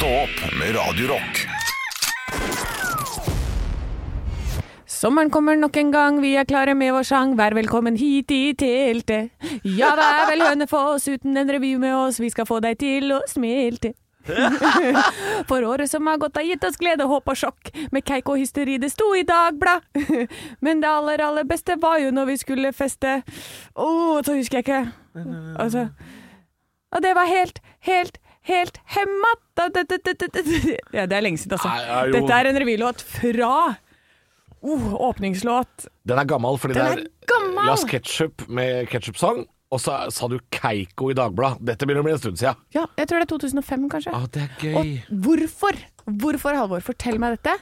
Stå opp med Radio Rock. Sommeren kommer nok en gang, vi er klare med vår sang. Vær velkommen hit i teltet. Ja, det er vel Hønefoss uten en revy med oss, vi skal få deg til å smelte. For året som har gått har gitt oss glede, håp og sjokk. Med keik og hysteri, det sto i Dagblad. Men det aller, aller beste var jo når vi skulle feste. Å, så husker jeg ikke. Altså Og det var helt, helt, helt hemma. Ja, det er lenge siden, altså. Nei, ja. Dette er en revylåt fra uh, åpningslåt. Den er gammel fordi Den det er er gammel! Las Ketchup med Ketchup-sang. Og så sa du Keiko i Dagbladet. Dette begynner å bli en stund siden. Ja, jeg tror det er 2005, kanskje. Ah, det er Og hvorfor? Hvorfor, Halvor? Fortell meg dette.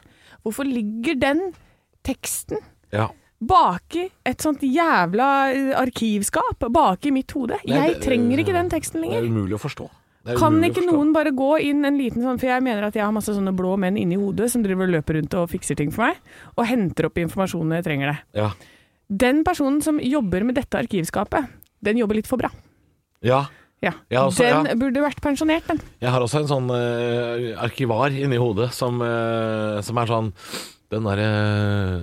Hvorfor ligger den teksten Ja. baki et sånt jævla arkivskap baki mitt hode? Nei, Jeg det- trenger ikke den teksten lenger. Det er umulig å forstå. Kan ikke noen bare gå inn en liten sånn For jeg mener at jeg har masse sånne blå menn inni hodet som driver og løper rundt og fikser ting for meg, og henter opp informasjon når jeg trenger det. Ja. Den personen som jobber med dette arkivskapet, den jobber litt for bra. ja. Ja. Altså, den ja. burde vært pensjonert, den. Jeg har også en sånn uh, arkivar inni hodet som, uh, som er sånn Den derre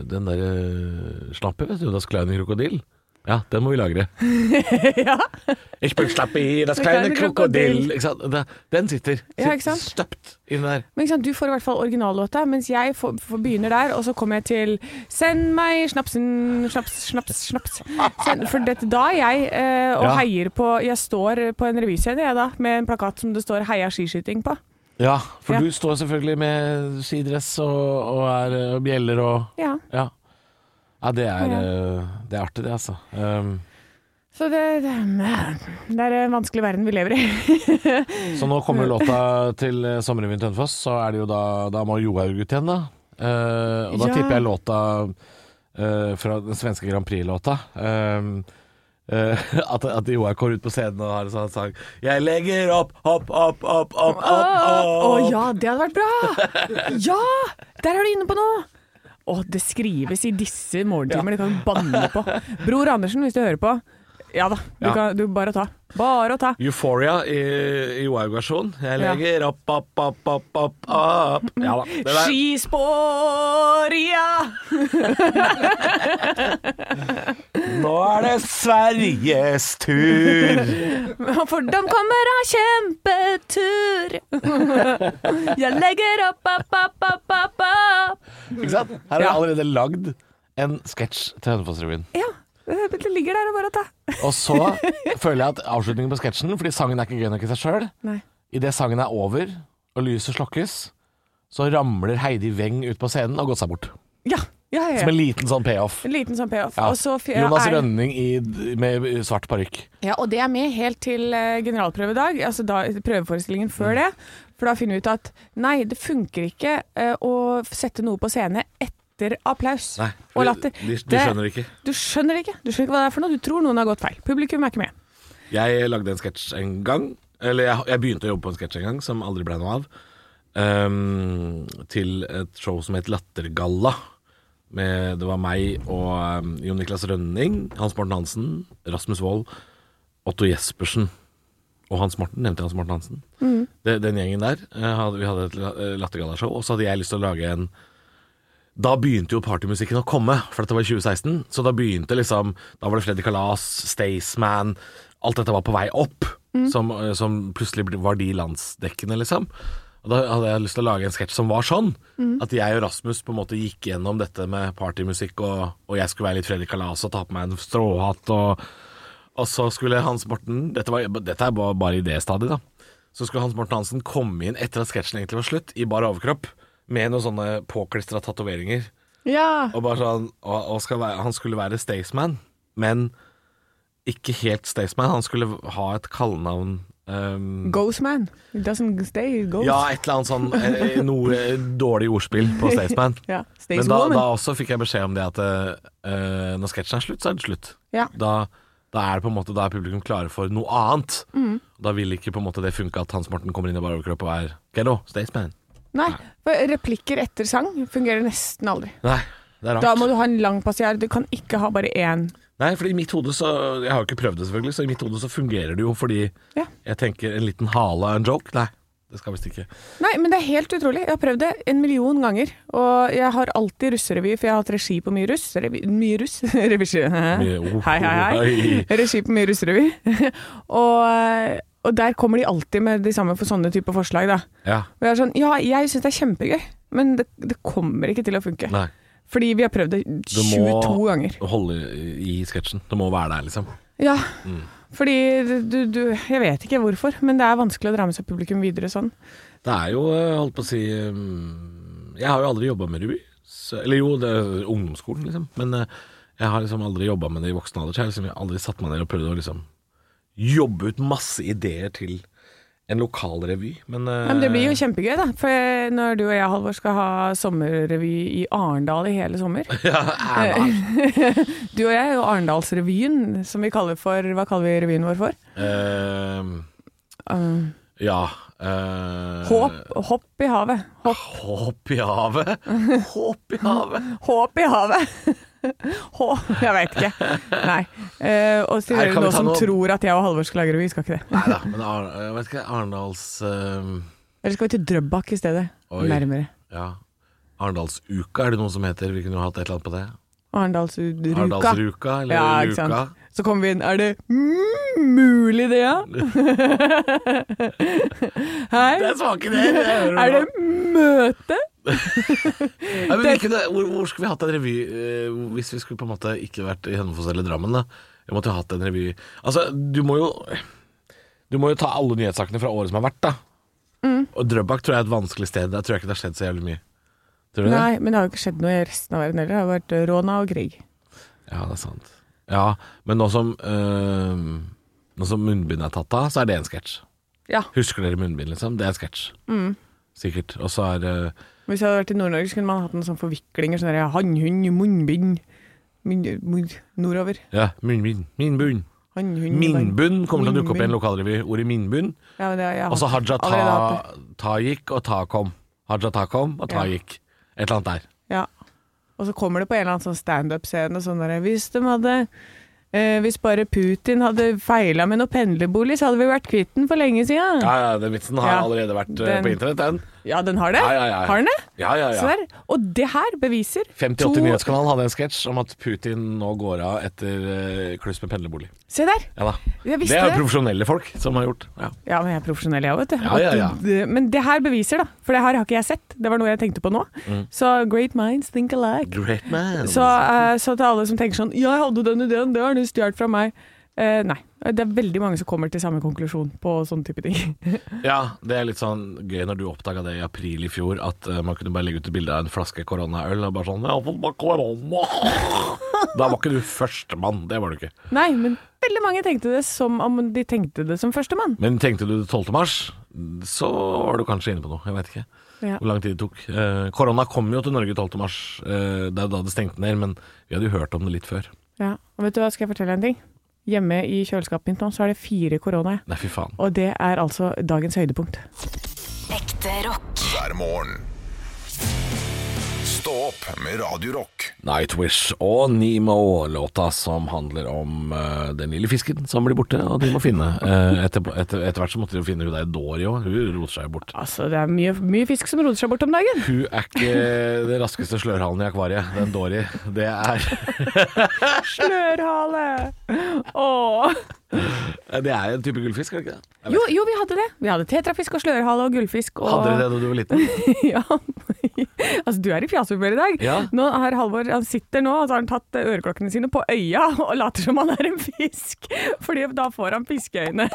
der, uh, slappet, vet du, Das kleine krokodil. Ja, den må vi lagre. ja. Ich bin slappe i das kleine krokodill? Det- Den sitter. Ja, ikke sant? Støpt inni der. Men Du får i hvert fall originallåta, mens jeg får, får begynner der, og så kommer jeg til Send meg snapsen, snaps, snaps, snaps. Send, for dette da er jeg eh, og Ja. heier på Jeg står på en revyscene jeg da, med en plakat som det står 'Heia skiskyting' på. Ja, for Ja. du står selvfølgelig med skidress og, og er og bjeller og Ja. Ja. Ja, det er, eh, det er artig, det, altså. Um, Så det, det, det er en vanskelig verden vi lever i. så nå kommer låta til Sommeren Sommerrevyen Tønnefoss, så er det jo da Da må Johaug ut igjen, da. Uh, og da Ja. tipper jeg låta uh, fra den svenske Grand Prix-låta. Um, Uh, at, at Johaug går ut på scenen og har en sånn sang 'Jeg legger opp, opp, opp, opp, opp, Å opp'. ja, det hadde vært bra! Ja! Der er du inne på noe! Å, det skrives i disse morgentimer, det kan du banne på. Bror Andersen, hvis du hører på. Ja da, du Ja. kan du bare å ta. Bare å ta. Euphoria i, i Johaug-versjon. 'Jeg Ja. legger opp, opp, opp, opp, opp', opp. Ja da. Det der. Skisporia! Nå er det Sveriges tur. For de kommer av kjempetur. Jeg legger opp, opp, opp, opp, opp, opp. Ikke sant? Her har det allerede lagd en sketsj til Hønefoss-revyen. Ja, det ligger der og bare tar ta. Og så føler jeg at avslutningen på sketsjen, fordi sangen er ikke gøy nok i seg sjøl, idet sangen er over og lyset slokkes, så ramler Heidi Weng ut på scenen og har gått seg bort. Ja, ja, ja. Som en liten sånn payoff. En liten sånn payoff. Ja. Så Jonas er- Rønning i, med svart parykk. Ja, og det er med helt til eh, generalprøvedag, altså da, prøveforestillingen før det. For da finner vi ut at nei, det funker ikke uh, å sette noe på scene etter applaus Nei, og de, latter. de, de Det- skjønner ikke. Du skjønner det ikke. Du skjønner ikke hva det er for noe. Du tror noen har gått feil. Publikum er ikke med. Jeg lagde en sketsj en gang. Eller jeg, jeg begynte å jobbe på en sketsj en gang som aldri ble noe av. Um, til et show som het Lattergalla. Med, det var meg og um, Jon Niklas Rønning, Hans Morten Hansen, Rasmus Wold, Otto Jespersen og Hans Morten. Nevnte jeg Hans Morten Hansen? Det, den gjengen der. eh, hadde, vi hadde et eh, Lattergallashow, og så hadde jeg lyst til å lage en da begynte jo partymusikken å komme, for dette var i 2016. Så da begynte liksom Da var det Freddy Kalas, Staysman Alt dette var på vei opp, som, eh, som plutselig var de landsdekkende, liksom. Og da hadde jeg lyst til å lage en sketsj som var sånn. At jeg og Rasmus på en måte gikk gjennom dette med partymusikk, og, og jeg skulle være litt Fredrik Kalas og ta på meg en stråhatt, og, og så skulle Hans Morten Dette, var, dette er bare, bare idéstadiet, da. Så skulle Hans Morten Hansen komme inn etter at sketsjen egentlig var slutt, i bar overkropp, med noen sånne påklistra tatoveringer. Ja. Og bare sånn og, og skal være, Han skulle være Staysman, men ikke helt Staysman. Han skulle ha et kallenavn um, Goes man. Doesn't stay, ghost. Ja, et eller annet sånn eh, Noe dårlig ordspill på Staysman. Ja, stays Men da, da også fikk jeg beskjed om det at eh, når sketsjen er slutt, så er det slutt. Ja. Da, da er det på en måte Da er publikum klare for noe annet. Mm. Da vil ikke på en måte det funke at Hans Morten kommer inn i bare overkropp og er Geddo, Staysman. Nei, for replikker etter sang fungerer nesten aldri. Nei, det er rart. Da må du ha en lang passiar. Du kan ikke ha bare én. Nei, for i mitt hode så Jeg har jo ikke prøvd det, selvfølgelig, så i mitt hode så fungerer det jo fordi Ja. jeg tenker en liten hale er en joke. Nei. Det skal visst ikke. Nei, men det er helt utrolig. Jeg har prøvd det en million ganger. Og jeg har alltid russerevy, for jeg har hatt regi på mye russ. Revy, mye russ? Revy. Oh, Hei, hei, hei. hei. Regi på mye russerevy. og, og der kommer de alltid med de samme for sånne typer forslag, da. Ja. Og jeg er sånn, ja, jeg syns det er kjempegøy, men det, det kommer ikke til å funke. Nei. Fordi vi har prøvd det Du må 22 ganger. holde i sketsjen. Det må være der, liksom. Ja, Mm. fordi du, du Jeg vet ikke hvorfor, men det er vanskelig å dra med seg publikum videre sånn. Det er jo, eh, holdt på å si mm, Jeg har jo aldri jobba med revy. Eller jo, det er ungdomsskolen, liksom. Men eh, jeg har liksom aldri jobba med det i voksen alder. Så jeg har liksom aldri satt meg ned og prøvd å liksom jobbe ut masse ideer til en lokal revy. Men, eh, Ja, men det blir jo kjempegøy, da. For når du og jeg, Halvor, skal ha sommerrevy i Arendal i hele sommer ja. Du og jeg er jo Arendalsrevyen, som vi kaller for Hva kaller vi revyen vår for? Uh, uh, ja uh, håp, hopp i havet. Hopp, Håp i havet? Håp i havet? håp i havet! Hå, jeg veit ikke. Nei. Eh, og så vi nå ta som noe- tror at jeg og Halvor skal lage revy, skal ikke det. Nei da, men Ar jeg vet ikke, Arendals eh, Eller skal vi til Drøbak i stedet? Oi. Nærmere. Ja. Arendalsuka, er det noe som heter? Vi kunne jo hatt et eller annet på det. Arendalsruka. Arendalsruka, eller Ja, sant. Så kommer vi inn Er det mm, mulig det, ja? Hei? Det er svake ideer! Er det møte? Nei, men hvilken, hvor, hvor skulle vi hatt en revy eh, hvis vi skulle på en måte ikke vært i Hønefoss eller Drammen? da Vi måtte jo hatt en revy Altså, du må jo Du må jo ta alle nyhetssakene fra året som har vært, da. Mm. Og Drøbak tror jeg er et vanskelig sted. Der tror jeg ikke det har skjedd så jævlig mye. Tror du det? Nei, men det har jo ikke skjedd noe i resten av verden heller. Det har vært eh, råna og krig. Ja, det er sant. Ja, men nå som øh, Nå som munnbindet er tatt av, så er det en sketsj. Ja. Husker dere munnbind, liksom? Det er en sketsj. Mm. Sikkert. Og så er øh, Hvis jeg hadde vært i Nord-Norge, så kunne man hatt en sånn forviklinger. Sånn hannhund, munnbind min, munn- Nordover. Ja, munnbind. Minbund. Hannhund kommer til å dukke opp i en lokalrevy. Ordet minbund. Ja, Og så. Haja ta, ta gikk og ta kom. Haja ta kom og ta Ja. gikk. Et eller annet der. Og så kommer det på en eller annen sånn standup-scene sånn derre Hvis de hadde eh, Hvis bare Putin hadde feila med noe pendlerbolig, så hadde vi vært kvitt den for lenge siden. Ja, ja, den vitsen har Ja. allerede vært øh, Den- på internett, den. Ja, den har det? Ja, ja, ja. Har den det? Ja, ja, ja. der. Og det her beviser 58 to- Nyhetskanalen hadde en sketsj om at Putin nå går av etter uh, kluss med pendlerbolig. Se der! Ja da. Det er jo det. profesjonelle folk som har gjort. Ja. Ja, men jeg er profesjonell, jeg òg, vet du. Ja, ja, ja. Men det her beviser, da. For det her har ikke jeg sett. Det var noe jeg tenkte på nå. Mm. Så great minds think alike. Great minds. Så, uh, så til alle som tenker sånn Ja, 'Jeg hadde den ideen, det har du stjålet fra meg'. Uh, nei. Det er veldig mange som kommer til samme konklusjon på sånne type ting. Ja, det er litt sånn gøy når du oppdaga det i april i fjor, at uh, man kunne bare legge ut et bilde av en flaske koronaøl og bare sånn 'Jeg har fått meg korona'. Da var ikke du førstemann. Det var du ikke. nei, men veldig mange tenkte det som om de tenkte det som førstemann. Men tenkte du det 12. mars, så var du kanskje inne på noe. Jeg vet ikke Ja. hvor lang tid det tok. Eh, korona kom jo til Norge 12. mars. Eh, det er da det stengte ned, men vi hadde jo hørt om det litt før. Ja. Og vet du hva, skal jeg fortelle en ting? Hjemme i kjøleskapet mitt nå, så er det fire korona. Nei, fy faen. Og det er altså dagens høydepunkt. Ekte rock. hver morgen. Stå opp med Radio Rock. Nightwish og Nemo, låta som handler om uh, den lille fisken som blir borte, og de må finne. Uh, etter, etter, etter hvert så måtte de jo finne hun der Dory òg, hun roter seg bort. Altså, det er mye, mye fisk som roter seg bort om dagen. Hun er ikke den raskeste slørhalen i akvariet, den Dory. Det er, Slørhale! Åh. det er en type gullfisk, er det ikke det? Jo, jo, vi hadde det. Vi hadde tetrafisk og slørhale og gullfisk. Og... Hadde dere det da du var liten? ja. altså, du er i fjashumør i dag. Ja. Nå har Halvor han sitter nå, og så har han tatt eh, øreklokkene sine på øya og later som han er en fisk. Fordi da får han fiskeøyne.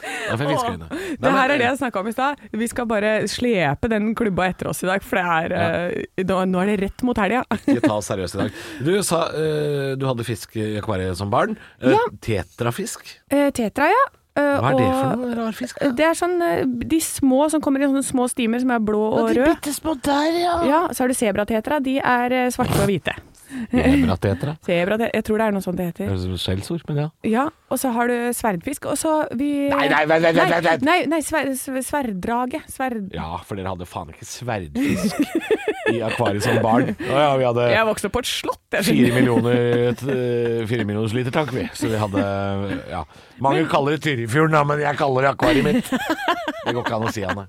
Da Det her er det jeg snakka om i stad. Vi skal bare slepe den klubba etter oss i dag, for det er, ja. nå, nå er det rett mot helga. Ikke ta seriøst i dag. Du sa uh, du hadde fisk i akvariet som barn. Uh, Ja. Tetrafisk? Uh, tetra, ja. Eh, Hva er det for noe rar fisk? da? Det er sånn eh, de små som kommer i sånne små stimer som er blå og rød. bitte små der, ja. Ja, så har du sebratetra. De er eh, svarte og hvite. Lebratetra. Sebrate, jeg tror det er noe sånt det heter. Skjellsord, men ja. Ja, og så har du sverdfisk, og så vi Nei, nei, nei, nei, nei, nei, nei. Nei, sver, sver- sverddrage. Sverd... Ja, for dere hadde faen ikke sverdfisk i akvariet som barn. Å ja, vi hadde Jeg vokste opp på et slott. Jeg fire millioner, fire millioners liter tank, vi. Så vi hadde ja. Mange kaller det Tyrifjorden, da, men jeg kaller det akvariet mitt. Det går ikke an å si, Anne.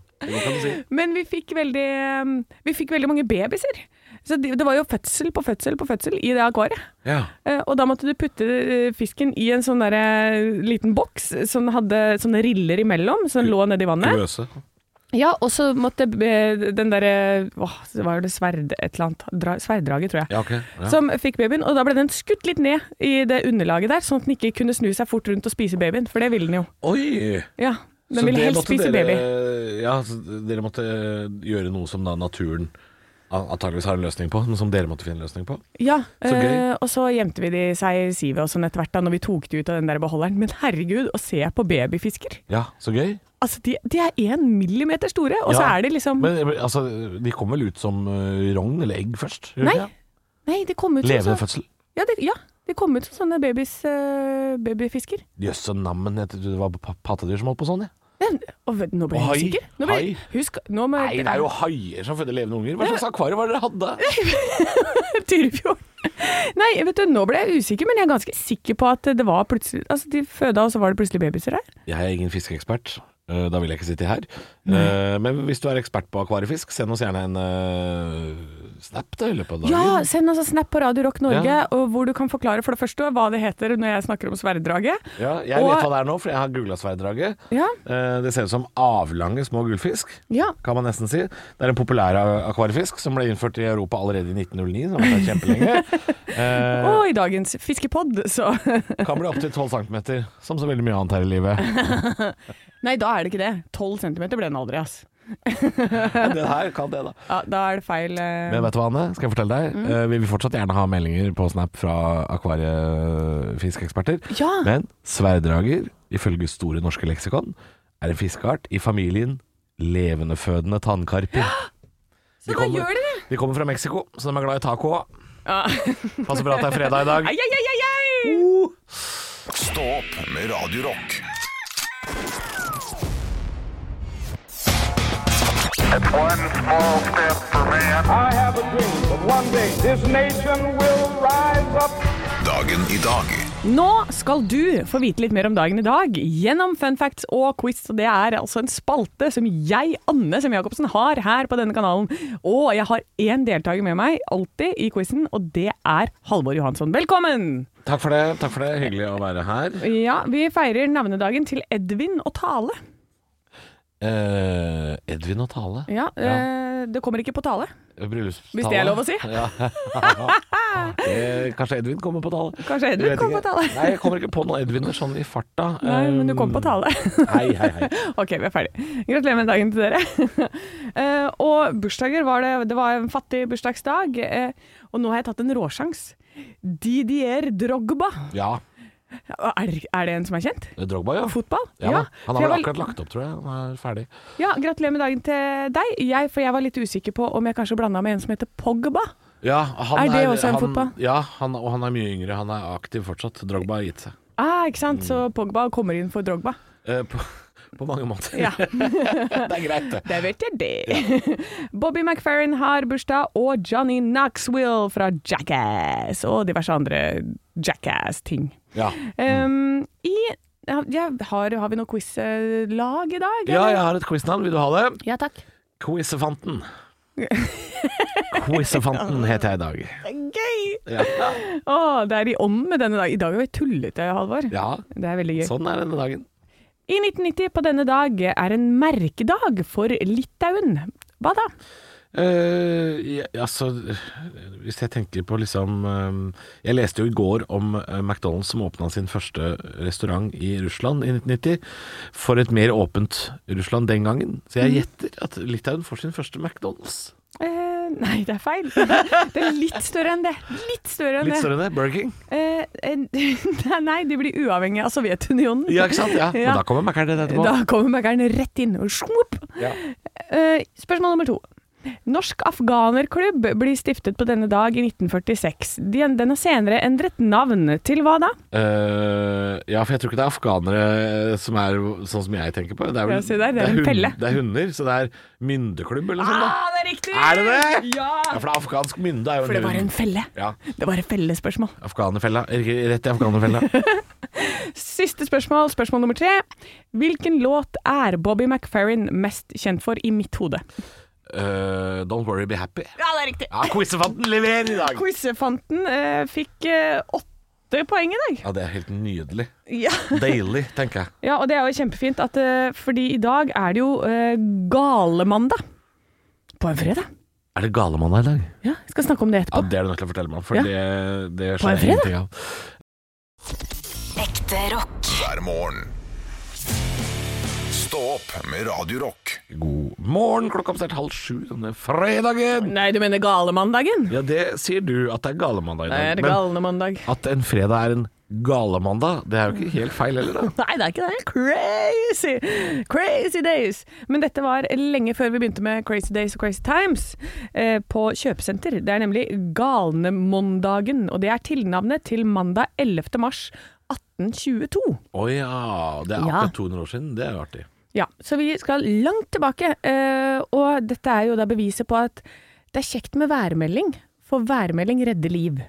Si. Men vi fikk veldig um, Vi fikk veldig mange babyer. Så det, det var jo fødsel på fødsel på fødsel i det akvariet. Ja. Eh, og da måtte du putte eh, fisken i en sånn derre liten boks som hadde sånne riller imellom, som lå nedi vannet. Kuvøse. Ja, og så måtte eh, den derre Åh, så var det sverd et eller annet dra, Sverddraget, tror jeg. Ja, okay. Ja. Som fikk babyen, og da ble den skutt litt ned i det underlaget der, sånn at den ikke kunne snu seg fort rundt og spise babyen, for det ville den jo. Oi! Ja, den Så ville helst spise dere, baby. Ja, så dere måtte gjøre noe som da naturen antageligvis har en løsning på, men som dere måtte finne en løsning på. Ja, Så eh, og så gjemte vi de seg i sivet og sånn etter hvert da, når vi tok de ut av den der beholderen. Men herregud, å se på babyfisker. Ja, så gøy. Altså, de, de er én millimeter store, og så er de liksom Men altså, de kom vel ut som uh, rogn eller egg først? Nei? Nei, de kom ut Levende som så, fødsel. ja, de, ja, de kom ut som sånne babys, uh, babyfisker. Jøsse nammen, jeg trodde det var pattedyr som holdt på sånn, jeg. Men, vet- nå ble jeg usikker. Nå ble, hai. husk, nå må Nei, det er jo haier som føder levende unger. Hva slags akvarium var det dere hadde? Tyrifjorden. Nei, vet du, nå ble jeg usikker, men jeg er ganske sikker på at det var plutselig Altså, de føda, og så var det plutselig babyer der. Jeg er ingen fiskeekspert. Eh, Da vil jeg ikke sitte her. Nei. Men hvis du er ekspert på akvariefisk, send oss gjerne en uh, snap da, i løpet av dagen. Ja, send oss en snap på Radio Rock Norge, Ja. og hvor du kan forklare for det første hva det heter når jeg snakker om sverddraget. Ja, jeg Og- vet hva det er nå, for jeg har googla sverddraget. Ja, Eh, Det ser ut som avlange små gullfisk, ja. kan man nesten si. Det er en populær akvariefisk som ble innført i Europa allerede i 1909, som har vært kjempelenge. Eh, Og i dagens fiskepod, så Kan bli opptil 12 cm, som så veldig mye annet her i livet. Nei, da er det ikke det. 12 centimeter ble den aldri, ass. det her kan det, da. Ja, da er det feil. eh. Men vet du hva, Anne? Skal jeg fortelle deg? Eh, Vi vil fortsatt gjerne ha meldinger på Snap fra akvariefiskeeksperter. Ja! Men sverddrager, ifølge Store norske leksikon, er en fiskeart i familien levendefødende tannkarper. Ja! så de da kommer- gjør det det. De kommer fra Mexico, så de er glad i taco. Ja. Passer bra at det er fredag i dag. Ai, ai, ai, ai, Uh. Stå opp med Radio Dagen i dag Nå skal du få vite litt mer om dagen i dag gjennom fun facts og quiz. Og det er altså en spalte som jeg, Anne Sem Jacobsen, har her på denne kanalen. Og jeg har én deltaker med meg alltid i quizen, og det er Halvor Johansson. Velkommen! Takk for det. takk for det Hyggelig å være her. Ja, vi feirer navnedagen til Edvin og Tale. Eh, Edvin og Tale. Ja, eh, Det kommer ikke på tale. Bryllupstale. Hvis det er lov å si. Ja. Eh, Kanskje Edvin kommer på tale. Kanskje Edvin kommer på tale. Nei, jeg kommer ikke på noen Edviner sånn i farta. Nei, men du kommer på tale. Hei, hei, hei. Ok, vi er ferdig. Gratulerer med dagen til dere. Eh, og bursdager var det Det var en fattig bursdagsdag. og nå har jeg tatt en råsjans. Didier Drogba. Ja, Er det, er det en som er kjent? Drogba, ja. Fotball? Ja, ja. Han har vel var- akkurat lagt opp, tror jeg. Han er ferdig. Ja, Gratulerer med dagen til deg. Jeg, for jeg var litt usikker på om jeg kanskje blanda med en som heter Pogba. Ja, han Er det også en han, fotball? Ja, han, og han er mye yngre. Han er aktiv fortsatt. Drogba har gitt seg. Ah, ikke sant? Mm. Så Pogba kommer inn for Drogba. Eh, på, på mange måter. Ja. det er greit, det. Det vet jeg det. Bobby McFerrin har bursdag, og Johnny Knoxville fra Jackass. Og diverse andre Jackass-ting. Ja. Um, I ja, har, har vi noe quiz-lag i dag? ja, jeg har et quiznavn. Vil du ha det? Ja, takk. Quizefanten. Quizefanten heter jeg i dag. Gøy! Ja. Å, det er i ånd med denne dagen. I dag er vi tullete, Halvor. ja, Det er veldig gøy. sånn er denne dagen. I 1990 på denne dag er en merkedag for Litauen. Hva da? Eh, ja, altså Hvis jeg tenker på liksom uh, Jeg leste jo i går om uh, McDonald's som åpna sin første restaurant i Russland i 1990. For et mer åpent Russland den gangen. Så jeg gjetter at Litauen får sin første McDonald's. Nei, det er feil. Det er litt større enn det. Litt større enn Litt større det? Burger King? Nei, de blir uavhengige av Sovjetunionen. Ja, ikke sant? Ja. Ja. Men da kommer Mækkern etterpå. Da kommer Mækkern rett inn og smopp. Ja. Spørsmål nummer to. Norsk afghanerklubb blir stiftet på denne dag i 1946. Den, har senere endret navn til hva da? Uh, ja, for jeg tror ikke det er afghanere som er sånn som jeg tenker på. Det er, vel, Ja, der, det er en hund- det er hunder, så det er myndeklubb eller noe sånt. Ah, det er riktig! Er det det? Ja! Ja, for det er afghansk mynde er jo For det var en felle. Ja, Det var et fellespørsmål. afghanerfella. Rett i afghanerfella. Siste spørsmål, spørsmål nummer tre. Hvilken låt er Bobby McFerrin mest kjent for i mitt hode? Eh, don't worry, be happy. Ja, det er riktig. Ja, Quizefanten leverer i dag! Quizefanten uh, fikk eh, åtte poeng i dag. Ja, det er helt nydelig. Ja. Deilig, tenker jeg. ja, og det er jo kjempefint, at, eh, fordi i dag er det jo uh, galemandag. På en fredag. Er det galemandag i dag? Ja, jeg skal snakke om det etterpå. Ja. Det er du nødt til å fortelle meg om, for Ja. det, det På en skjer ingenting av. Ekte rock. hver morgen. Opp med Radio Rock. God morgen, klokka oppstart halv sju denne fredagen. Nei, du mener galemandagen? Ja, det sier du at det er galemandag i Nei, dag. det er galemandag. at en fredag er en galemandag, det er jo ikke helt feil heller, da. Nei, det er ikke det. Crazy! Crazy days! Men dette var lenge før vi begynte med Crazy Days og Crazy Times eh, på kjøpesenter. Det er nemlig Galnemondagen, og det er tilnavnet til mandag 11. mars 1822. Å ja, det er Ja. akkurat 200 år siden. Det er jo artig. Ja, så vi skal langt tilbake, eh, og dette er jo da beviset på at det er kjekt med værmelding, for værmelding redder liv.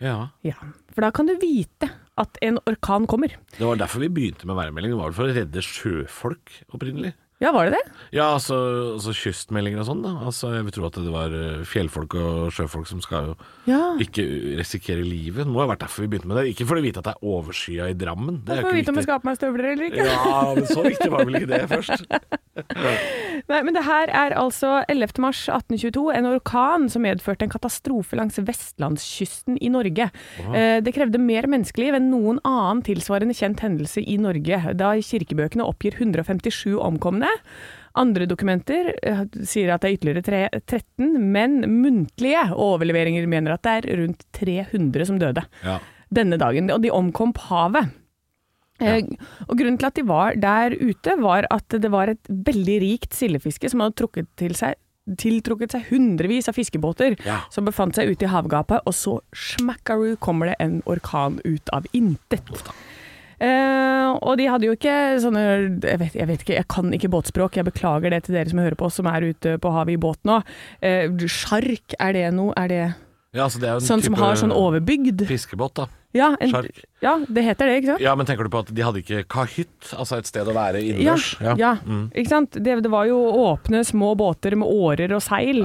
Ja. Ja, for da kan du vite at en orkan kommer. Det var derfor vi begynte med værmelding. Det var for å redde sjøfolk opprinnelig. Ja, var det det? Ja, altså, altså kystmeldinger og sånn, da. Altså, jeg vil tro at det var eh, fjellfolk og sjøfolk som skal jo Ja. ikke risikere livet. Det må ha vært derfor vi begynte med det. Ikke for å vite at det er overskya i Drammen. Det er for å vite om jeg skal ha på meg støvler eller ikke. Ja, men så viktig var vel ikke det først. Nei, men det her er altså 11. mars 1822, en orkan som medførte en katastrofe langs vestlandskysten i Norge. Eh, Det krevde mer menneskeliv enn noen annen tilsvarende kjent hendelse i Norge, da kirkebøkene oppgir 157 omkomne. Andre dokumenter eh, sier at det er ytterligere tre, 13, men muntlige overleveringer mener at det er rundt 300 som døde Ja. denne dagen, og de omkom på havet. Ja. og Grunnen til at de var der ute, var at det var et veldig rikt sildefiske som hadde trukket til seg tiltrukket seg hundrevis av fiskebåter Ja. som befant seg ute i havgapet, og så smackaroo kommer det en orkan ut av intet. Eh, og de hadde jo ikke sånne jeg vet, jeg vet ikke, jeg kan ikke båtspråk, jeg beklager det til dere som hører på oss som er ute på havet i båt nå. Uh, sjark, er det noe? Er det Ja, altså det er jo en sånn som har sånn overbygd? Fiskebåt, da. Ja, en, Sjark. ja, det heter det, ikke sant? Ja, men tenker du på at de hadde ikke kahytt? Altså et sted å være Ja, innendørs? ja. Mm. ikke sant. Det, det var jo åpne, små båter med årer og seil.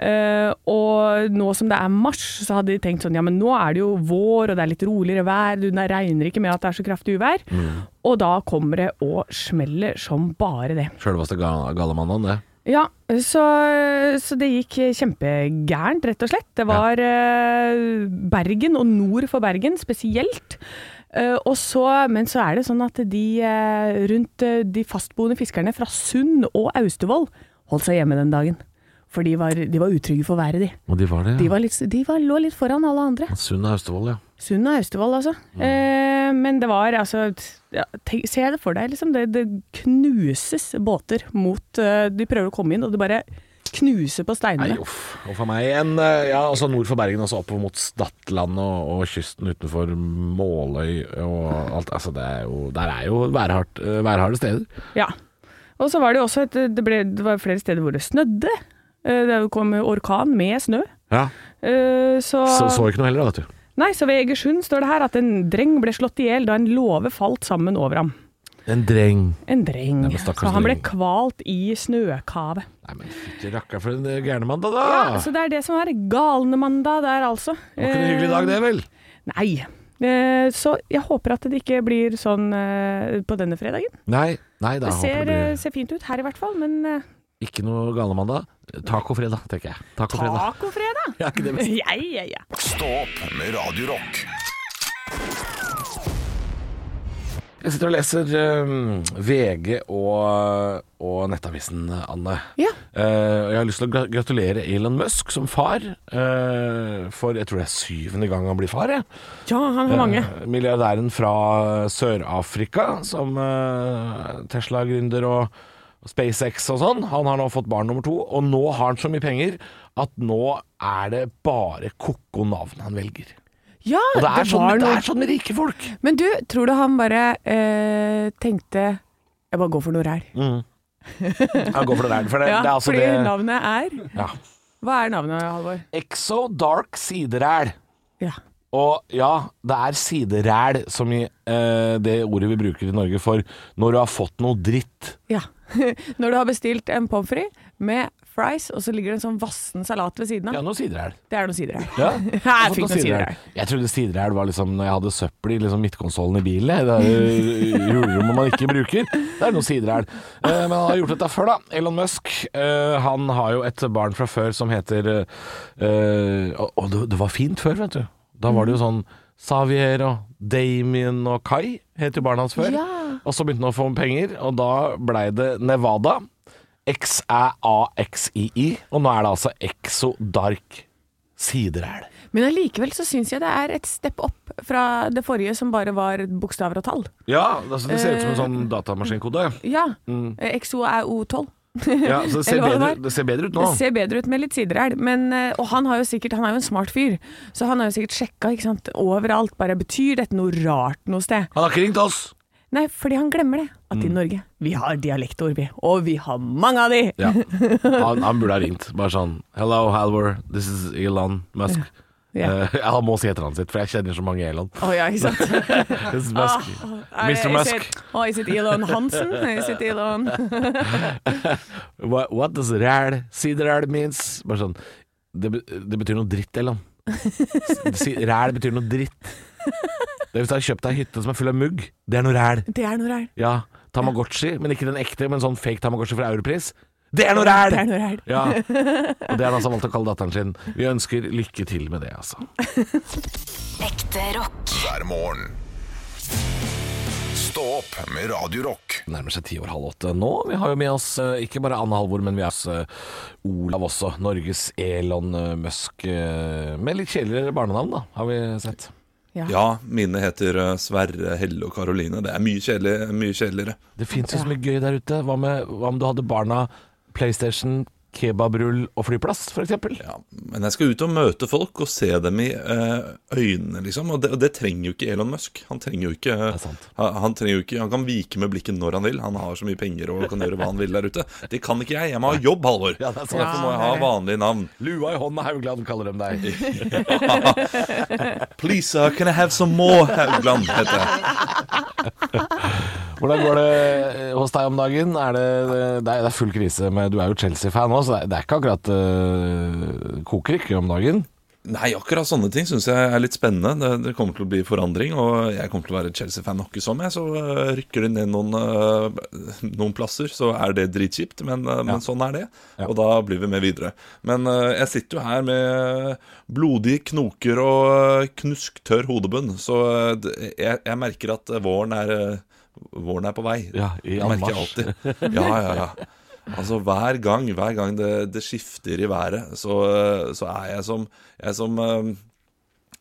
Uh, og nå som det er mars, så hadde de tenkt sånn ja, men nå er det jo vår, og det er litt roligere vær, du regner ikke med at det er så kraftig uvær. Mm. Og da kommer det og smeller som bare det. Sjølveste ga- galemandagen, det. Ja, så, så det gikk kjempegærent, rett og slett. Det var eh, Bergen, og nord for Bergen spesielt. Eh, og så, men så er det sånn at de eh, rundt de fastboende fiskerne fra Sund og Austevoll holdt seg hjemme den dagen. For de var, de var utrygge for været, de. Og de var det, De, var litt, de var, lå litt foran alle andre. Sund og Austevoll, ja. Sund og Austevoll, altså. Eh, men det var altså ja, tenk, Se det for deg, liksom. Det, det knuses båter mot uh, De prøver å komme inn, og det bare knuser på Nei, steinene. uff. Og for meg en eh, Ja, altså nord for Bergen, altså opp mot Stadland og, og kysten utenfor Måløy og alt. Altså det er jo Der er jo værhardt, eh, værharde steder. Ja. Og så var det jo også et, det, ble, det var flere steder hvor det snødde. Eh, Det kom orkan med snø. Ja. Eh, Så, Så så ikke noe heller, vet du. Nei, så ved Egersund står det her at en dreng ble slått i hjel da en låve falt sammen over ham. En dreng. En dreng. Nei, så han ble kvalt i snøkavet. Nei, men fytti rakker for en eh, gærnemandag, da! Ja, så det er det som er galnemandag der, altså. Det var ikke en hyggelig dag, det, vel? Nei. Så jeg håper at det ikke blir sånn på denne fredagen. Nei, nei da Det ser, det blir ser fint ut her i hvert fall, men ikke noe galemandag. Tacofredag, tenker jeg. Tacofredag. tacofredag! Ja, ikke det best? Ja, ja, ja. Stå opp med Radio Rock. Jeg sitter og leser um, VG og, og Nettavisen, Anne. Ja. Uh, jeg har lyst til å gratulere Elon Musk som far. Uh, for jeg tror det er syvende gang han blir far. Jeg. Ja, han har mange. Uh, milliardæren fra Sør-Afrika, som eh, Tesla-gründer og SpaceX og sånn. Han har nå fått barn nummer to, og nå har han så mye penger at nå er det bare ko-ko navn han velger. Ja, Og det er, sånn, var det er sånn med rike folk. Men du, tror du han bare eh, tenkte Jeg bare går for noe ræl. Mm. Ja, går for noe rær For det, Ja, det er altså fordi det navnet er ja. Hva er navnet, Halvor? Exo Dark Sideræl. Ja. Og ja, det er sideræl som i eh, det ordet vi bruker i Norge for når du har fått noe dritt. ja. Når du har bestilt en pommes frites med fries, og så ligger det en sånn vassen salat ved siden av. Ja, noe sideræl. Det er noe sideræl. Ja. Jeg fikk noe sideræl. Jeg trodde sideræl var liksom når jeg hadde søppel i liksom midtkonsollen i bilen. Det er hulrommet man ikke bruker. Det er noe sideræl. Eh, men han har gjort dette før, da. Elon Musk. eh, han har jo et barn fra før som heter eh, Og og det, det var fint før, vet du. Da var det jo sånn Xavier og Damien og Kai het jo barna hans før. Ja. Og så begynte han å få penger, og da blei det Nevada. X-æ-a-x-i-i. Og nå er det altså Exo Dark Sideræl. Men allikevel så syns jeg det er et step opp fra det forrige som bare var bokstaver og tall. Ja, altså det ser ut som en sånn datamaskinkode. Ja. Eh, XORO12. Ja, så det ser, bedre, det ser bedre ut nå. Det ser bedre ut med litt sideræl, eh, Og han har jo sikkert Han er jo en smart fyr, så han har jo sikkert sjekka ikke sant, overalt. Bare betyr dette noe rart noe sted? Han har ikke ringt oss! Nei, fordi han glemmer det. At Mm. i Norge, vi har dialektord, vi. Og vi har mange av de! Ja. Han, han burde ha ringt. Bare sånn Hello, Halvor. This is Elon Musk. Ja. Eh, han må si etternavnet sitt, for jeg kjenner så mange Elon. Oh, ja, ikke sant? Musk. Er Mr. Musk. It, oh, is it Elon Hansen? Is it Elon What, what does ræl, sideræl means? Bare sånn det, det betyr noe dritt, Elon. Ræl betyr noe dritt. Det er Hvis du har kjøpt deg en hytte som er full av mugg, det er noe ræl. Det er noe ræl. Ja, Tamagotchi, men ikke den ekte, men sånn fake Tamagotchi fra Europris. Det er noe ræl! Det er noe ræl. Ja. Og det har han altså valgt å kalle datteren sin. Vi ønsker lykke til med det, altså. Ekte rock. hver morgen. Stå opp med Radio Rock. Det nærmer seg ti over halv åtte nå. Vi har jo med oss eh, ikke bare Anne Halvor, men vi har oss eh, Olav også. Norges Elon eh, Musk. Med litt kjedeligere barnenavn, da, har vi sett. Ja, mine heter Sverre, Helle og Karoline. Det er mye, kjedelig, mye kjedeligere. Det fins jo så mye gøy der ute. Hva, med, hva om du hadde barna PlayStation, kebabrull og flyplass, f.eks.? Ja, men jeg skal ut og møte folk og se dem i eh, øynene, liksom. Og det, og det trenger jo ikke Elon Musk. Han trenger jo ikke, er han, trenger jo ikke Han kan vike med blikket når han vil. Han har så mye penger og kan gjøre hva han vil der ute. Det kan ikke jeg. Jeg må ha jobb, Halvor. Ja, er derfor må jeg ha vanlige navn. Lua i hånda, Haugland kaller de deg. Please, uh, can I have some more Haugland, heter jeg. Hvordan går det eh, hos deg om dagen? Er det, det, er, er full krise. men du er jo Chelsea-fan òg, så det er, ikke akkurat uh, koker ikke om dagen. Nei, akkurat sånne ting syns jeg er litt spennende. Det, det kommer til å bli forandring, og jeg kommer til å være Chelsea-fan nok som jeg. Så øh, rykker de ned noen, øh, noen plasser, så er det dritkjipt, men, ja. men sånn er det. Ja. Og da blir vi med videre. Men jeg sitter jo her med blodige knoker og knusktørr hodebunn, så jeg, jeg merker at våren er, våren er på vei. Ja, i anmarsj. Ja, ja, ja. Altså hver gang, hver gang det, det skifter i været, så, så er jeg som, jeg er som eh,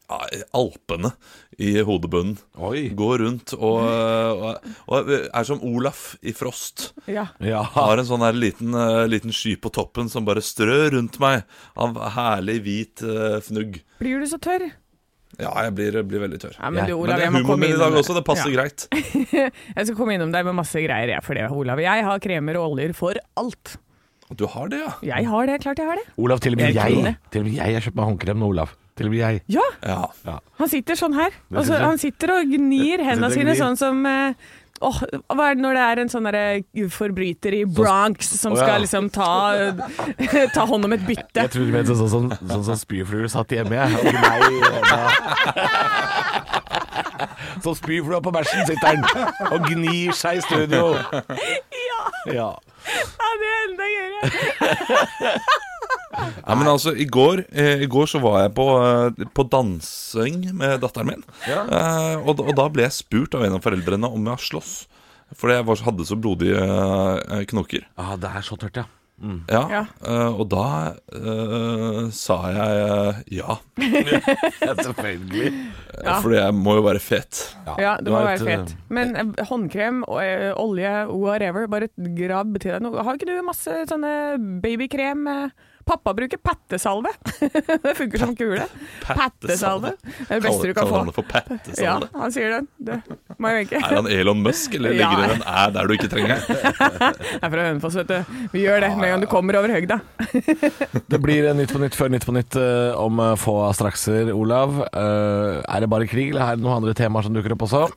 ja, Alpene i hodebunnen. Oi. Går rundt og, og, og er som Olaf i Frost. Ja. Ja. Har en sånn her liten, eh, liten sky på toppen som bare strør rundt meg av herlig hvit eh, fnugg. Blir du så tørr? Ja, jeg blir, blir veldig tørr. Ja, men du, Olav, Men det er humoren min i dag også, det passer Ja. greit. Jeg skal komme innom deg med masse greier jeg, for det, Olav. Jeg har kremer og oljer for alt. Du har det, ja? Jeg har det, klart jeg har det. Olav, til og med Jeg jeg, til og med jeg har kjøpt meg håndkrem med Olav. Til og med jeg. Ja, Ja. han sitter sånn her. Altså, han sitter og gnir hendene sine sånn som eh, Åh, hva er det når det er en sånn forbryter i Bronx som oh, ja. skal liksom ta, ta hånd om et bytte? Jeg trodde du mente sånn som sånn, sånn, sånn spyfluer satt hjemme, jeg. Som spyflua på bæsjen sitter den og gnir seg i studio. Ja, Ja. ja, det er enda gøyere. Ja, men altså, i går, eh, I går så var jeg på, eh, på dansing med datteren min. Eh, og, og da ble jeg spurt av en av foreldrene om jeg har slåss. Fordi jeg var, hadde så blodige eh, knoker. ah, det er så tørt, ja. Ja, Ja. eh, Og da eh, sa jeg eh, ja. ja selvfølgelig. Ja. Fordi jeg må jo være fet. Ja, det du må har være et, fett. Men eh, håndkrem, og, eh, olje, whatever, bare grabb til deg noe. Har ikke du masse sånne babykrem? eh, Pappa bruker pattesalve. det funker som kule. Pattesalve. Det er det beste du kan få. Kaller han det for Ja, han sier det. Det må jeg Er han Elon Musk, eller Ja. ligger det en æ der du ikke trenger? Jeg er fra Hønefoss, vet du. Vi gjør det med en gang du kommer over høgda. Det blir Nytt på Nytt før Nytt på Nytt eh, om eh, få strakser, Olav. Eh, er det bare krig, eller er det noen andre temaer som dukker opp også?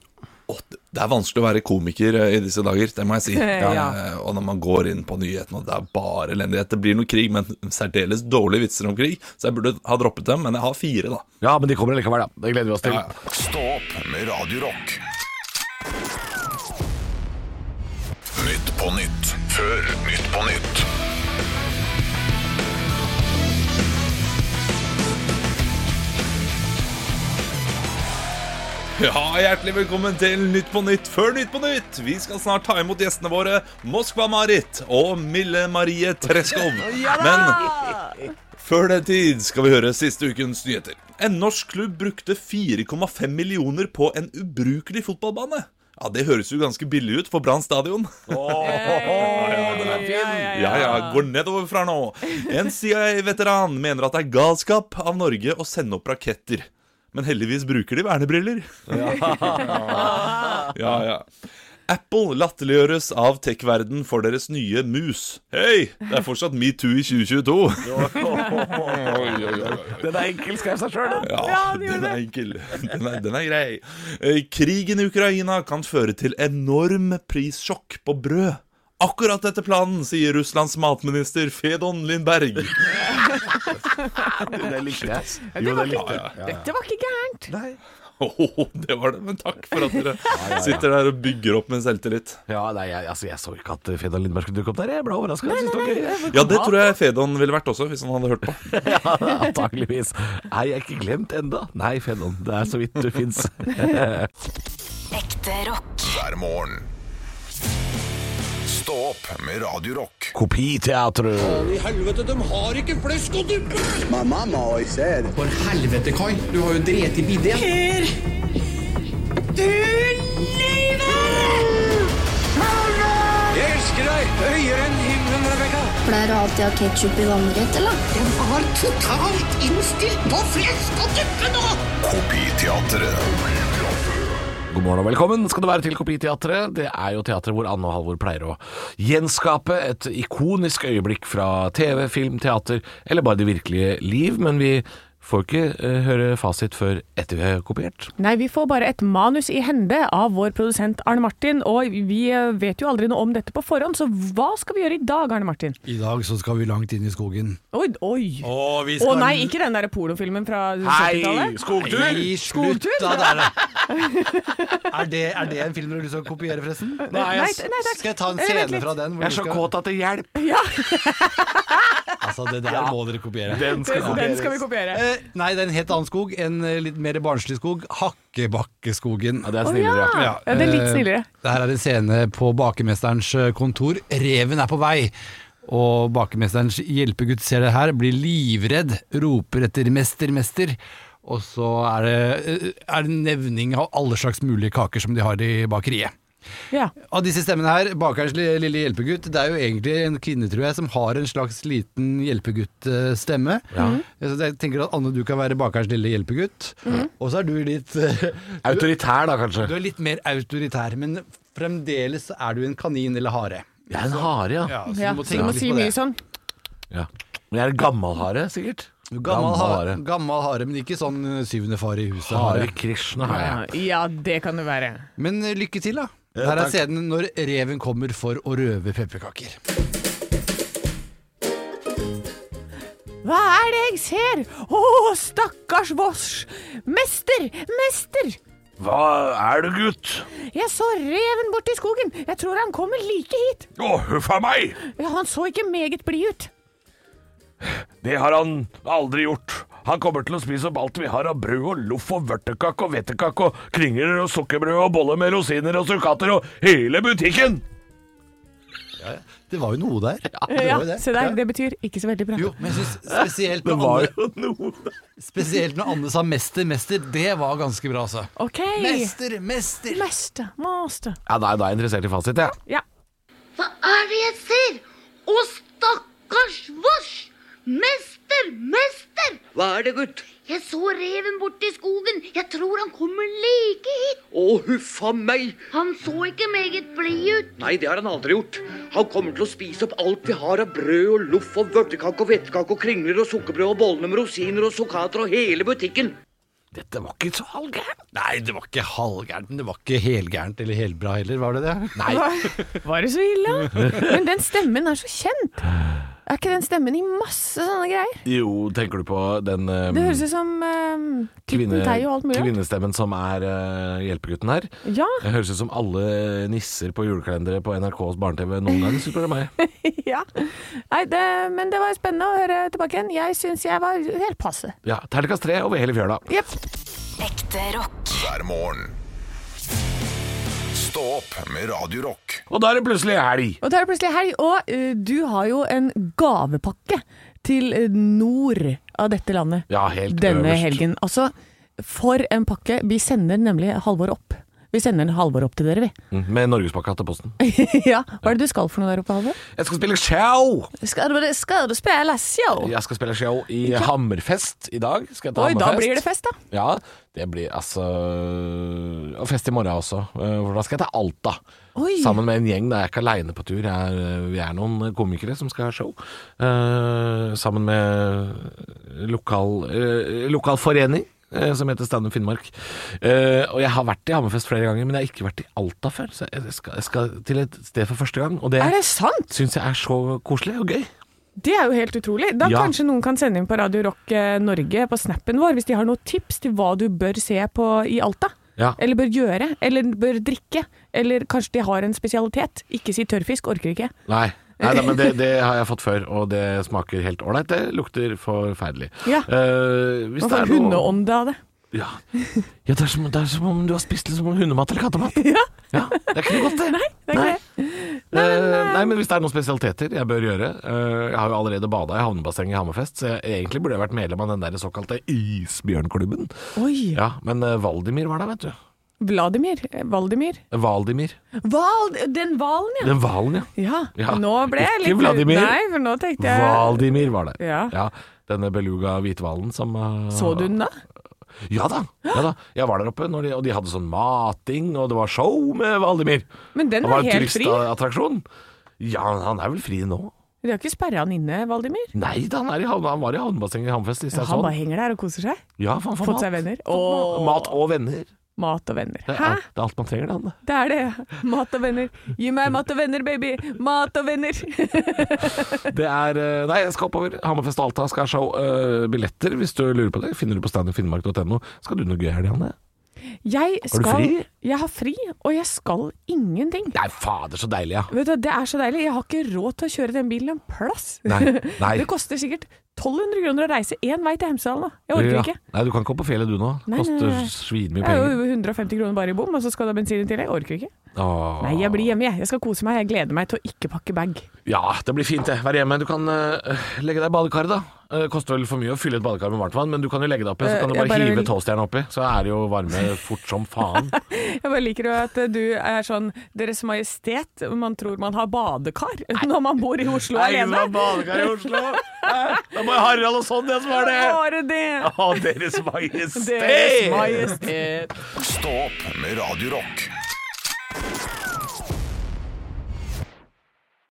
Det er vanskelig å være komiker eh, i disse dager, det må jeg si. Ja. Eh, Og når man går inn på nyhetene, og det er bare elendighet. Det blir noe krig, men særdeles dårlige vitser om krig, så jeg burde ha droppet dem. Men jeg har fire, da. Ja, men de kommer likevel, da. Det gleder vi oss til. Ja, Stå opp med Radio Rock. Nytt på nytt før Nytt på nytt. Ja, hjertelig velkommen til Nytt på Nytt før Nytt på Nytt. Vi skal snart ta imot gjestene våre Moskva-Marit og Mille Marie Treskov. Men før den tid skal vi høre siste ukens nyheter. En norsk klubb brukte 4,5 millioner på en ubrukelig fotballbane. Ja, Det høres jo ganske billig ut for Brann stadion. Ja, ja, går nedover fra nå. En CIA-veteran mener at det er galskap av Norge å sende opp raketter. Men heldigvis bruker de vernebriller. Ja, ja. Apple latterliggjøres av tech-verden for deres nye mus. Hei, det er fortsatt metoo i 2022. Den er enkel, skrev seg sjøl. Ja, den er enkel. Den er, den er grei. Eh, Krigen i Ukraina kan føre til enorm prissjokk på brød. Akkurat etter planen, sier Russlands matminister Fedon Lindberg. Det likte jeg. Jo, det likte jeg. Dette var ikke gærent. Åh, det var det, men takk for at dere sitter der og bygger opp med selvtillit. Ja, nei, jeg, altså, jeg så ikke at Fedon Lindberg skulle dukke opp der. Jeg ble overraska. Ja, det tror jeg Fedon ville vært også, hvis han hadde hørt på. Ja, antakeligvis. Er jeg ikke glemt enda? Nei, Fedon, det er så vidt du fins. Ekte rock. hver morgen. Stå opp med Radio Rock. Kopiteatret. I helvete, de har ikke flesk og duppe! My mama always said, For helvete, Kai. Du har jo drept i bidé. Jeg elsker deg høyere enn himmelen, Rebekka. Pleier du alltid å ha ketsjup i vannrett, eller? Den var totalt innstilt på flesk og duppe nå! Kopiteatret. God morgen og velkommen skal du være til Kopiteatret. Det er jo teatret hvor Anne og Halvor pleier å gjenskape et ikonisk øyeblikk fra TV, film, teater eller bare det virkelige liv. Men vi får ikke eh, høre fasit før etter vi har kopiert. Nei, vi får bare et manus i hende av vår produsent Arne Martin, og vi eh, vet jo aldri noe om dette på forhånd, så hva skal vi gjøre i dag, Arne Martin? I dag så skal vi langt inn i skogen. Oi, oi! Å skal nei, ikke den der pornofilmen fra 70-tallet? skogtur! Nei, slutt da, det er det. Er det, er det en film du har lyst til å kopiere, forresten? Nei, nei, takk. Skal jeg ta en scene fra den? hvor Jeg er så skal- kåt at det hjelper. Altså, det der må dere kopiere. Den skal Den skal vi kopiere. Eh, nei, det er en helt annen skog. En eh, litt mer barnslig skog. Hakkebakkeskogen. Ja, det er snillere. ja. ja. ja, det er litt Eh, snillere. Det her er en scene på bakemesterens eh, kontor. Reven er på vei. Og bakemesterens hjelpegutt ser det her, blir livredd, roper etter 'mester, mester'. Og så er det, eh, er det nevning av alle slags mulige kaker som de har i bakeriet. Ja. Av disse stemmene her, bakerens lille hjelpegutt, det er jo egentlig en kvinne, tror jeg, som har en slags liten hjelpegutt-stemme. Så jeg tenker at Anne, du kan være bakerens lille hjelpegutt. Og så er du litt eh, Autoritær, da, kanskje. Du er litt mer autoritær, men fremdeles er du en kanin eller hare. Jeg er en hare, ja. Ja, så du må tenke må si mye sånn. ja. Men jeg er en gammel hare, sikkert. Gammel, ha, hare. gammel hare, men ikke sånn eh, syvende far i huset. Hare Hare. Krishna har jeg. Ja, det kan det være. Men eh, lykke til, da. Her er scenen når reven kommer for å røve pepperkaker. Hva er det jeg ser? Å, stakkars Voss! Mester! Mester! Hva er det, gutt? Jeg så reven borti i skogen. Jeg tror han kommer like hit. Å, huff a meg! Ja, Han så ikke meget blid ut. Det har han aldri gjort. Han kommer til å spise opp alt vi har av brød og loff og vørtekake og vettekake og kringler og sukkerbrød og boller med rosiner og sukkater og hele butikken! Det var jo noe der. det Ja, det. se der. Ja. Det betyr ikke så veldig bra. Jo, men jeg synes spesielt når, Anne, spesielt når Anne sa 'mester, mester', det var ganske bra, altså. OK. Mester, mester! Mester. Master. Ja, nei, da er jeg interessert i fasit, jeg. Ja. Hva er det jeg ser? Å, stakkars Voss! Mester! Mester! Hva er det, gutt? Jeg så reven borte i skogen. Jeg tror han kommer like hit. Å, huffa meg. Han så ikke meget blid ut. Nei, det har han aldri gjort. Han kommer til å spise opp alt vi har av brød og loff og vørtekake og hvetekake og kringler og sukkerbrød og boller med rosiner og sukkater og hele butikken. Dette var ikke så halvgærent. Nei, det var ikke halvgærent, men det var ikke helgærent eller helbra heller, var det det? Nei. Var, var det så ille? Men den stemmen er så kjent. Er ikke den stemmen i masse sånne greier? Jo, tenker du på den um, Det høres ut som um, kvinne, og alt mulig. kvinnestemmen som er uh, hjelpegutten her? Ja, Det høres ut som alle nisser på julekalendere på NRKs barne-TV noen gang, spør du meg. ja. Nei, det, men det var spennende å høre tilbake igjen. Jeg syns jeg var helt passe. Ja, Terningkast tre over hele fjøla. Yep. Ekte rock. hver morgen. Stå opp med Radio Rock. Og da er det plutselig helg. Og da er det plutselig helg, og uh, du har jo en gavepakke til eh, nord av dette landet Ja, helt denne øverst. helgen. Altså, for en pakke. Vi sender nemlig Halvor opp. Vi sender en Halvor opp til dere, vi. Mm, Med norgespakka til posten. ja, Hva er det du skal for noe der oppe, Halvor? Jeg skal spille show! Skal du, skal du spille show? Jeg skal spille show i Hammerfest i dag. Skal jeg ta Oi, da blir det fest, da. Ja, det blir altså Og fest i morgen også. Eh, For da skal jeg til Alta. Oi. Sammen med en gjeng. Da er jeg ikke aleine på tur. Jeg er, vi er noen komikere som skal ha show. Uh, sammen med lokal, uh, lokal forening. Eh, Som heter Standup Finnmark. Eh, og jeg har vært i Hammerfest flere ganger, men jeg har ikke vært i Alta før. Så jeg skal, jeg skal til et sted for første gang. Og det, Er det sant? syns jeg er så koselig og gøy. Det er jo helt utrolig. Da Ja. kanskje noen kan sende inn på Radio Rock eh, Norge på snappen vår hvis de har noen tips til hva du bør se på i Alta. Ja. Eller bør gjøre, eller bør drikke. Eller kanskje de har en spesialitet. Ikke si tørrfisk, orker ikke. Nei. Nei, nei men det, det har jeg fått før, og det smaker helt ålreit. Det lukter forferdelig. Ja. Uh, Man det får noe- hundeånde av det. Ja, ja det, er som, det er som om du har spist liksom hundemat eller kattemat. Ja. Det er ikke noe godt, det. Nei, det er ikke det. Eh, nei, men hvis det er noen spesialiteter jeg bør gjøre uh, Jeg har jo allerede bada i havnebassenget i Hammerfest, så jeg, egentlig burde jeg vært medlem av den der såkalte isbjørnklubben. Oi. Ja, men eh, Valdimir var der, vet du. Vladimir. eh, Valdimir. Valdimir. Val, den hvalen, ja. Den valen, ja. Ja, Ja. nå ble jeg Ikke Vladimir. Nei, for nå tenkte jeg Valdimir var det. Ja. Denne beluga hvithvalen som eh, Så du den da? Ja da, ja da. Jeg var der oppe, når de, og de hadde sånn mating, og det var show med Valdimir. Men den Han var var en helt fri. turistattraksjon. Ja, han er vel fri nå? De har ikke sperra han inne, Valdimir? Nei da, han, er i han var i havnebassenget i Hammerfest. Ja, er Han bare henger der og koser seg. Ja, for han får Fått mat. seg venner. Og... Mat og venner. Mat og venner. Det er, Hæ? alt, det er alt man trenger, det. Anne. Det er det. Mat og venner. Gi meg mat og venner, baby. Mat og venner. Det er eh, Nei, jeg skal oppover. Hammerfest og Alta skal ha show. Uh, billetter, hvis du lurer på det, finner du på standupfinnmark.no. Skal du noe gøy her, Anne? Jeg skal, Har du fri? Jeg har fri, og jeg skal ingenting. Nei, fader, så deilig, ja. Vet du, Det er så deilig. Jeg har ikke råd til å kjøre den bilen en plass. Nei, nei. Det koster sikkert 1200 kroner å reise én vei til Hemsedal nå. Jeg orker Ja. ikke. Nei, du kan ikke opp på fjellet du nå. Nei, Koster svinmye penger. Det er jo 150 kroner bare i bom, og så skal du ha bensin i tillegg. Jeg orker ikke. Åh. Nei, jeg blir hjemme, jeg. Jeg skal kose meg. Jeg gleder meg til å ikke pakke bag. Ja, det blir fint det. Vær hjemme. Du kan uh, legge deg i badekaret, da. Det koster vel for mye å fylle et badekar med varmt vann, men du kan jo legge det oppi, så Eh, kan du bare, bare hive vil- toastjernet oppi. Så er det jo varme fort som faen. Jeg bare liker jo at du er sånn Deres Majestet. Man tror man har badekar når man bor i Oslo alene. badekar i Oslo! Det var Harald og Sonja som har det! Bare det. Å, Deres Majestet! Deres Majestet. Stå opp med Radio Rock.